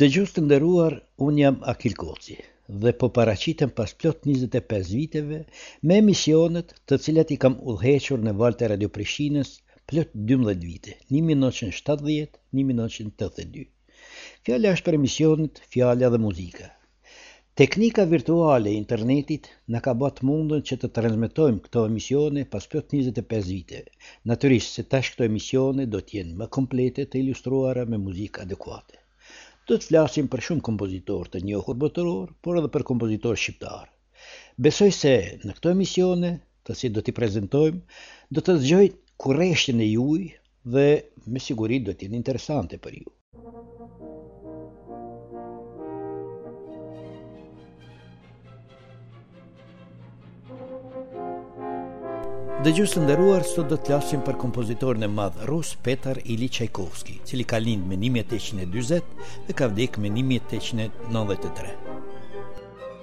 Dëgjues të nderuar, unë jam Akil Koci dhe po paraqitem pas plot njëzet e pesë viteve me emisionet të cilat i kam udhëhequr në valët e Radio Prishtinës plot dymbëdhjetë vite, një mijë e nëntëqind e shtatëdhjetë, një mijë e nëntëqind e tetëdhjetë e dy. Fjala është për emisionet Fjala dhe Muzika. Teknika virtuale e internetit na ka ba të mundën që të transmetojmë këto emisione pas plot njëzet e pesë viteve. Natyrisht se tash këto emisione do të jenë më komplete të ilustruara me muzikë adekuate. Do të flasim për shumë kompozitorë të njohur botëror, por edhe për kompozitorë shqiptarë. Besoj se në këto emisione, të cilat do t'i prezentojmë, do të zgjojnë kurreshtjen e juaj dhe me siguri do të jenë interesante për ju. Dëgjues të nderuar, sot do të flasim për kompozitorin e madh rus Petar Iliç Çajkovski, i cili ka lindë më 1840 dhe ka vdekë më 1893.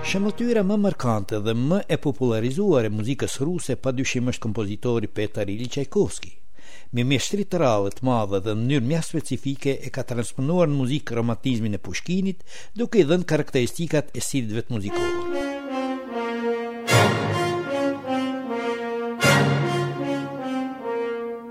Shëmëtyra më markante dhe më e popullarizuar e muzikës ruse padyshim është kompozitori Petar Iliç Çajkovski. Me mjeshtri të rrallë e të madhe dhe në mënyrë mjaft specifike e ka transponuar në muzikë romantizmin e Pushkinit, duke i dhënë karakteristikat e stilit të vet muzikor.